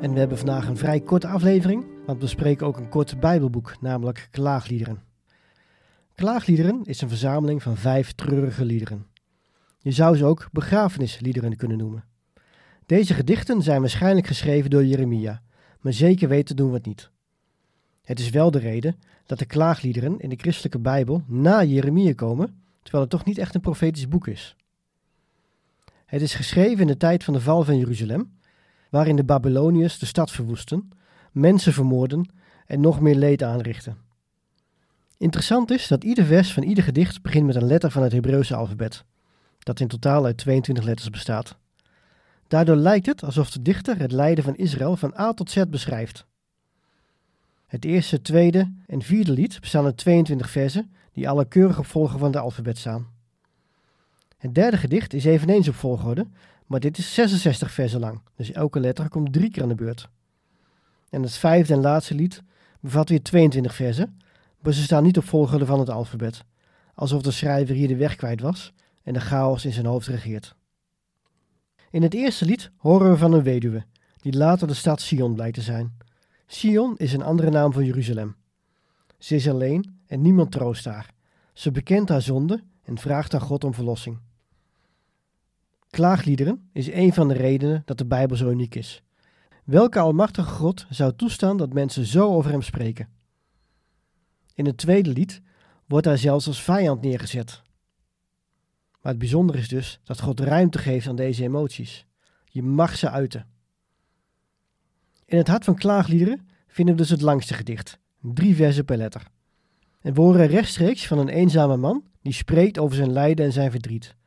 En we hebben vandaag een vrij korte aflevering, want we spreken ook een kort Bijbelboek, namelijk Klaagliederen. Klaagliederen is een verzameling van vijf treurige liederen. Je zou ze ook begrafenisliederen kunnen noemen. Deze gedichten zijn waarschijnlijk geschreven door Jeremia, maar zeker weten doen we het niet. Het is wel de reden dat de klaagliederen in de christelijke Bijbel na Jeremia komen, terwijl het toch niet echt een profetisch boek is. Het is geschreven in de tijd van de val van Jeruzalem waarin de Babyloniërs de stad verwoesten, mensen vermoorden en nog meer leed aanrichten. Interessant is dat ieder vers van ieder gedicht begint met een letter van het Hebreeuwse alfabet, dat in totaal uit 22 letters bestaat. Daardoor lijkt het alsof de dichter het lijden van Israël van A tot Z beschrijft. Het eerste, tweede en vierde lied bestaan uit 22 versen die alle keurig op volgorde van het alfabet staan. Het derde gedicht is eveneens op volgorde, maar dit is 66 versen lang, dus elke letter komt drie keer aan de beurt. En het vijfde en laatste lied bevat weer 22 versen, maar ze staan niet op volgorde van het alfabet, alsof de schrijver hier de weg kwijt was en de chaos in zijn hoofd regeert. In het eerste lied horen we van een weduwe, die later de stad Sion blijkt te zijn. Sion is een andere naam voor Jeruzalem. Ze is alleen en niemand troost haar. Ze bekent haar zonde en vraagt aan God om verlossing. Klaagliederen is een van de redenen dat de Bijbel zo uniek is. Welke almachtige God zou toestaan dat mensen zo over hem spreken? In het tweede lied wordt hij zelfs als vijand neergezet. Maar het bijzondere is dus dat God ruimte geeft aan deze emoties. Je mag ze uiten. In het hart van klaagliederen vinden we dus het langste gedicht, drie versen per letter. En we horen rechtstreeks van een eenzame man die spreekt over zijn lijden en zijn verdriet.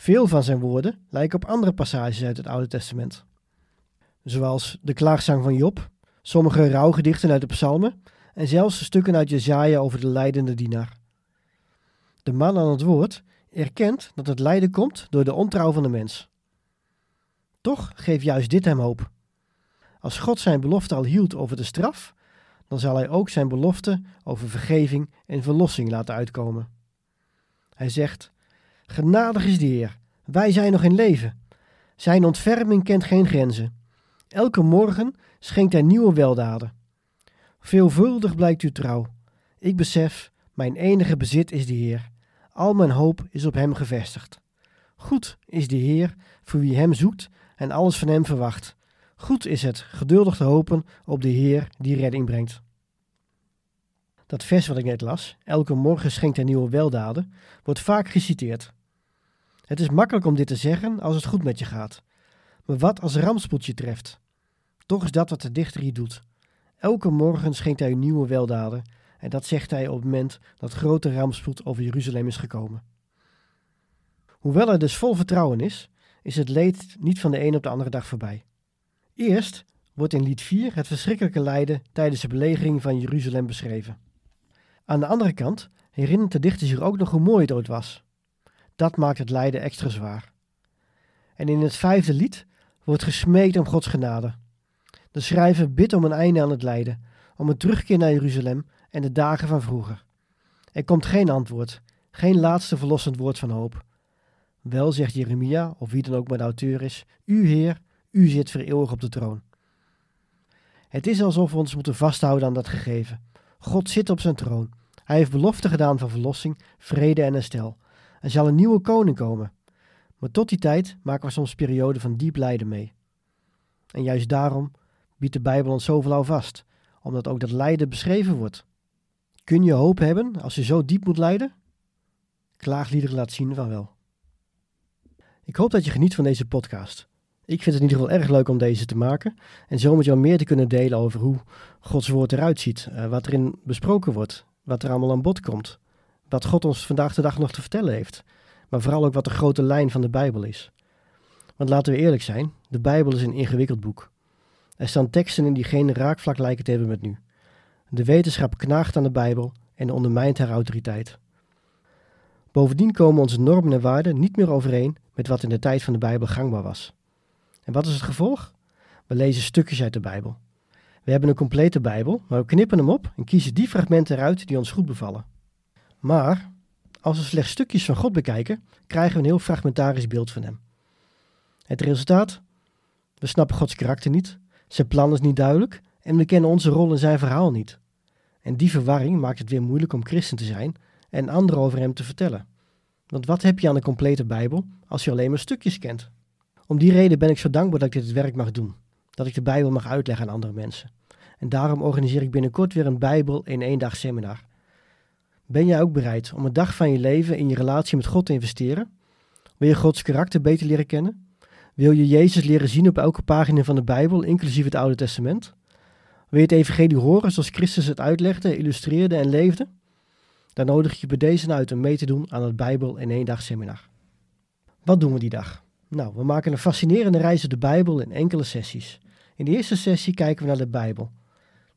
Veel van zijn woorden lijken op andere passages uit het Oude Testament. Zoals de klaagzang van Job, sommige rouwgedichten uit de psalmen en zelfs stukken uit Jezaja over de lijdende dienaar. De man aan het woord erkent dat het lijden komt door de ontrouw van de mens. Toch geeft juist dit hem hoop. Als God zijn belofte al hield over de straf, dan zal hij ook zijn belofte over vergeving en verlossing laten uitkomen. Hij zegt: Genadig is de Heer, wij zijn nog in leven. Zijn ontferming kent geen grenzen. Elke morgen schenkt hij nieuwe weldaden. Veelvuldig blijkt uw trouw. Ik besef, mijn enige bezit is de Heer. Al mijn hoop is op Hem gevestigd. Goed is de Heer voor wie Hem zoekt en alles van Hem verwacht. Goed is het geduldig te hopen op de Heer die redding brengt. Dat vers wat ik net las, elke morgen schenkt hij nieuwe weldaden, wordt vaak geciteerd. Het is makkelijk om dit te zeggen als het goed met je gaat. Maar wat als rampspoed je treft? Toch is dat wat de dichter hier doet. Elke morgen schenkt hij nieuwe weldaden en dat zegt hij op het moment dat grote rampspoed over Jeruzalem is gekomen. Hoewel er dus vol vertrouwen is, is het leed niet van de een op de andere dag voorbij. Eerst wordt in lied 4 het verschrikkelijke lijden tijdens de belegering van Jeruzalem beschreven. Aan de andere kant herinnert de dichter zich ook nog hoe mooi het ooit was. Dat maakt het lijden extra zwaar. En in het vijfde lied wordt gesmeekt om Gods genade. De schrijver bidt om een einde aan het lijden, om een terugkeer naar Jeruzalem en de dagen van vroeger. Er komt geen antwoord, geen laatste verlossend woord van hoop. Wel zegt Jeremia, of wie dan ook maar de auteur is, U Heer, U zit voor eeuwig op de troon. Het is alsof we ons moeten vasthouden aan dat gegeven. God zit op zijn troon. Hij heeft belofte gedaan van verlossing, vrede en herstel. Er zal een nieuwe koning komen. Maar tot die tijd maken we soms perioden van diep lijden mee. En juist daarom biedt de Bijbel ons zoveel houvast, omdat ook dat lijden beschreven wordt. Kun je hoop hebben als je zo diep moet lijden? Klaagliederen laat zien van wel. Ik hoop dat je geniet van deze podcast. Ik vind het in ieder geval erg leuk om deze te maken en zo met jou meer te kunnen delen over hoe Gods woord eruit ziet, uh, wat erin besproken wordt, wat er allemaal aan bod komt, wat God ons vandaag de dag nog te vertellen heeft, maar vooral ook wat de grote lijn van de Bijbel is. Want laten we eerlijk zijn, de Bijbel is een ingewikkeld boek. Er staan teksten in die geen raakvlak lijken te hebben met nu. De wetenschap knaagt aan de Bijbel en ondermijnt haar autoriteit. Bovendien komen onze normen en waarden niet meer overeen met wat in de tijd van de Bijbel gangbaar was. En wat is het gevolg? We lezen stukjes uit de Bijbel. We hebben een complete Bijbel, maar we knippen hem op en kiezen die fragmenten eruit die ons goed bevallen. Maar als we slechts stukjes van God bekijken, krijgen we een heel fragmentarisch beeld van Hem. Het resultaat? We snappen Gods karakter niet, zijn plan is niet duidelijk en we kennen onze rol in zijn verhaal niet. En die verwarring maakt het weer moeilijk om christen te zijn en anderen over Hem te vertellen. Want wat heb je aan een complete Bijbel als je alleen maar stukjes kent? Om die reden ben ik zo dankbaar dat ik dit werk mag doen. Dat ik de Bijbel mag uitleggen aan andere mensen. En daarom organiseer ik binnenkort weer een Bijbel in één dag seminar. Ben jij ook bereid om een dag van je leven in je relatie met God te investeren? Wil je Gods karakter beter leren kennen? Wil je Jezus leren zien op elke pagina van de Bijbel, inclusief het Oude Testament? Wil je het evangelie horen zoals Christus het uitlegde, illustreerde en leefde? Dan nodig ik je bij deze uit om mee te doen aan het Bijbel in één dag seminar. Wat doen we die dag? Nou, we maken een fascinerende reis door de Bijbel in enkele sessies. In de eerste sessie kijken we naar de Bijbel.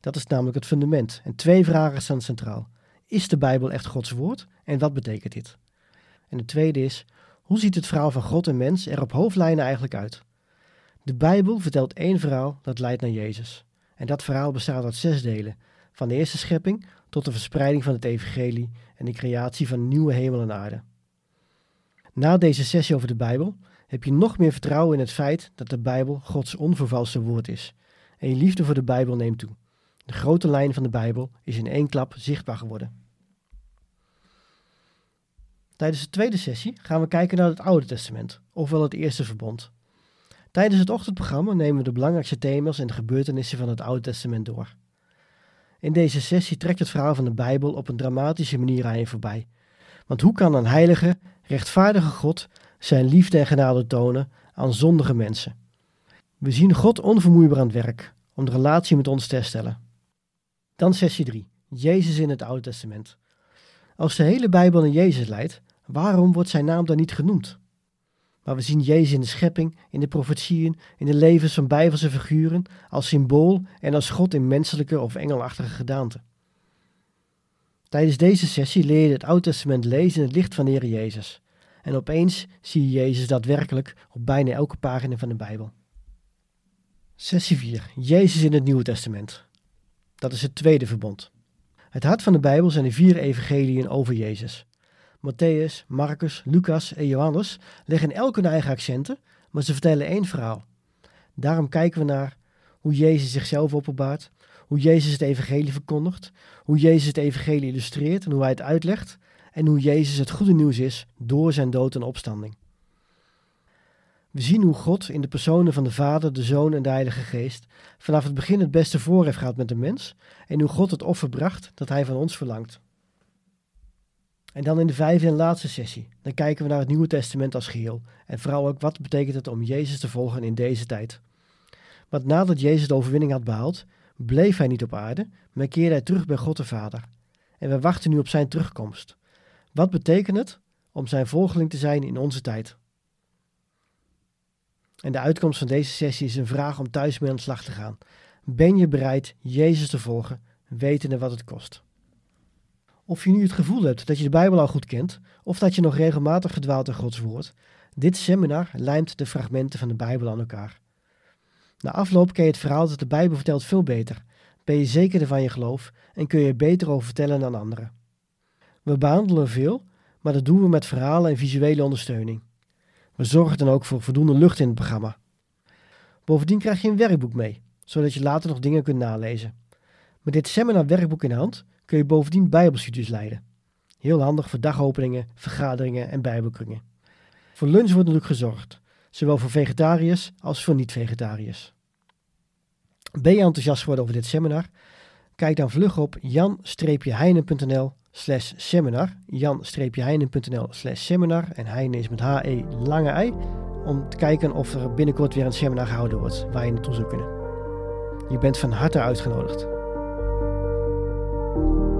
Dat is namelijk het fundament. En twee vragen staan centraal. Is de Bijbel echt Gods woord en wat betekent dit? En de tweede is, hoe ziet het verhaal van God en mens er op hoofdlijnen eigenlijk uit? De Bijbel vertelt één verhaal dat leidt naar Jezus. En dat verhaal bestaat uit zes delen, van de eerste schepping tot de verspreiding van het evangelie en de creatie van nieuwe hemel en aarde. Na deze sessie over de Bijbel heb je nog meer vertrouwen in het feit dat de Bijbel Gods onvervalste woord is. En je liefde voor de Bijbel neemt toe. De grote lijn van de Bijbel is in één klap zichtbaar geworden. Tijdens de tweede sessie gaan we kijken naar het Oude Testament, ofwel het Eerste Verbond. Tijdens het ochtendprogramma nemen we de belangrijkste thema's en de gebeurtenissen van het Oude Testament door. In deze sessie trekt het verhaal van de Bijbel op een dramatische manier aan je voorbij. Want hoe kan een heilige, rechtvaardige God zijn liefde en genade tonen aan zondige mensen? We zien God onvermoeibaar aan het werk om de relatie met ons te herstellen. Dan sessie 3. Jezus in het Oude Testament. Als de hele Bijbel naar Jezus leidt, waarom wordt zijn naam dan niet genoemd? Maar we zien Jezus in de schepping, in de profetieën, in de levens van Bijbelse figuren, als symbool en als God in menselijke of engelachtige gedaante. Tijdens deze sessie leer je het Oude Testament lezen in het licht van de Heer Jezus. En opeens zie je Jezus daadwerkelijk op bijna elke pagina van de Bijbel. Sessie 4. Jezus in het Nieuwe Testament. Dat is het tweede verbond. Het hart van de Bijbel zijn de vier evangeliën over Jezus. Matthäus, Marcus, Lucas en Johannes leggen elk hun eigen accenten, maar ze vertellen één verhaal. Daarom kijken we naar hoe Jezus zichzelf openbaart, hoe Jezus het evangelie verkondigt, hoe Jezus het evangelie illustreert en hoe hij het uitlegt, en hoe Jezus het goede nieuws is door zijn dood en opstanding. We zien hoe God in de personen van de Vader, de Zoon en de Heilige Geest vanaf het begin het beste voor heeft gehad met de mens en hoe God het offer bracht dat hij van ons verlangt. En dan in de vijfde en laatste sessie, dan kijken we naar het Nieuwe Testament als geheel en vooral ook wat betekent het om Jezus te volgen in deze tijd. Want nadat Jezus de overwinning had behaald, bleef hij niet op aarde, maar keerde hij terug bij God de Vader. En we wachten nu op zijn terugkomst. Wat betekent het om zijn volgeling te zijn in onze tijd? En de uitkomst van deze sessie is een vraag om thuis mee aan de slag te gaan. Ben je bereid Jezus te volgen, wetende wat het kost? Of je nu het gevoel hebt dat je de Bijbel al goed kent, of dat je nog regelmatig gedwaalt in Gods woord, dit seminar lijmt de fragmenten van de Bijbel aan elkaar. Na afloop ken je het verhaal dat de Bijbel vertelt veel beter, ben je zekerder van je geloof en kun je er beter over vertellen dan anderen. We behandelen veel, maar dat doen we met verhalen en visuele ondersteuning. We zorgen dan ook voor voldoende lucht in het programma. Bovendien krijg je een werkboek mee, zodat je later nog dingen kunt nalezen. Met dit seminar werkboek in de hand kun je bovendien bijbelstudies leiden. Heel handig voor dagopeningen, vergaderingen en bijbelkringen. Voor lunch wordt natuurlijk gezorgd, zowel voor vegetariërs als voor niet-vegetariërs. Ben je enthousiast geworden over dit seminar? Kijk dan vlug op jan-heinen.nl slash seminar. jan-heinen.nl slash seminar. En Heinen is met H-E lange I. Om te kijken of er binnenkort weer een seminar gehouden wordt waar je naartoe zou kunnen. Je bent van harte uitgenodigd. you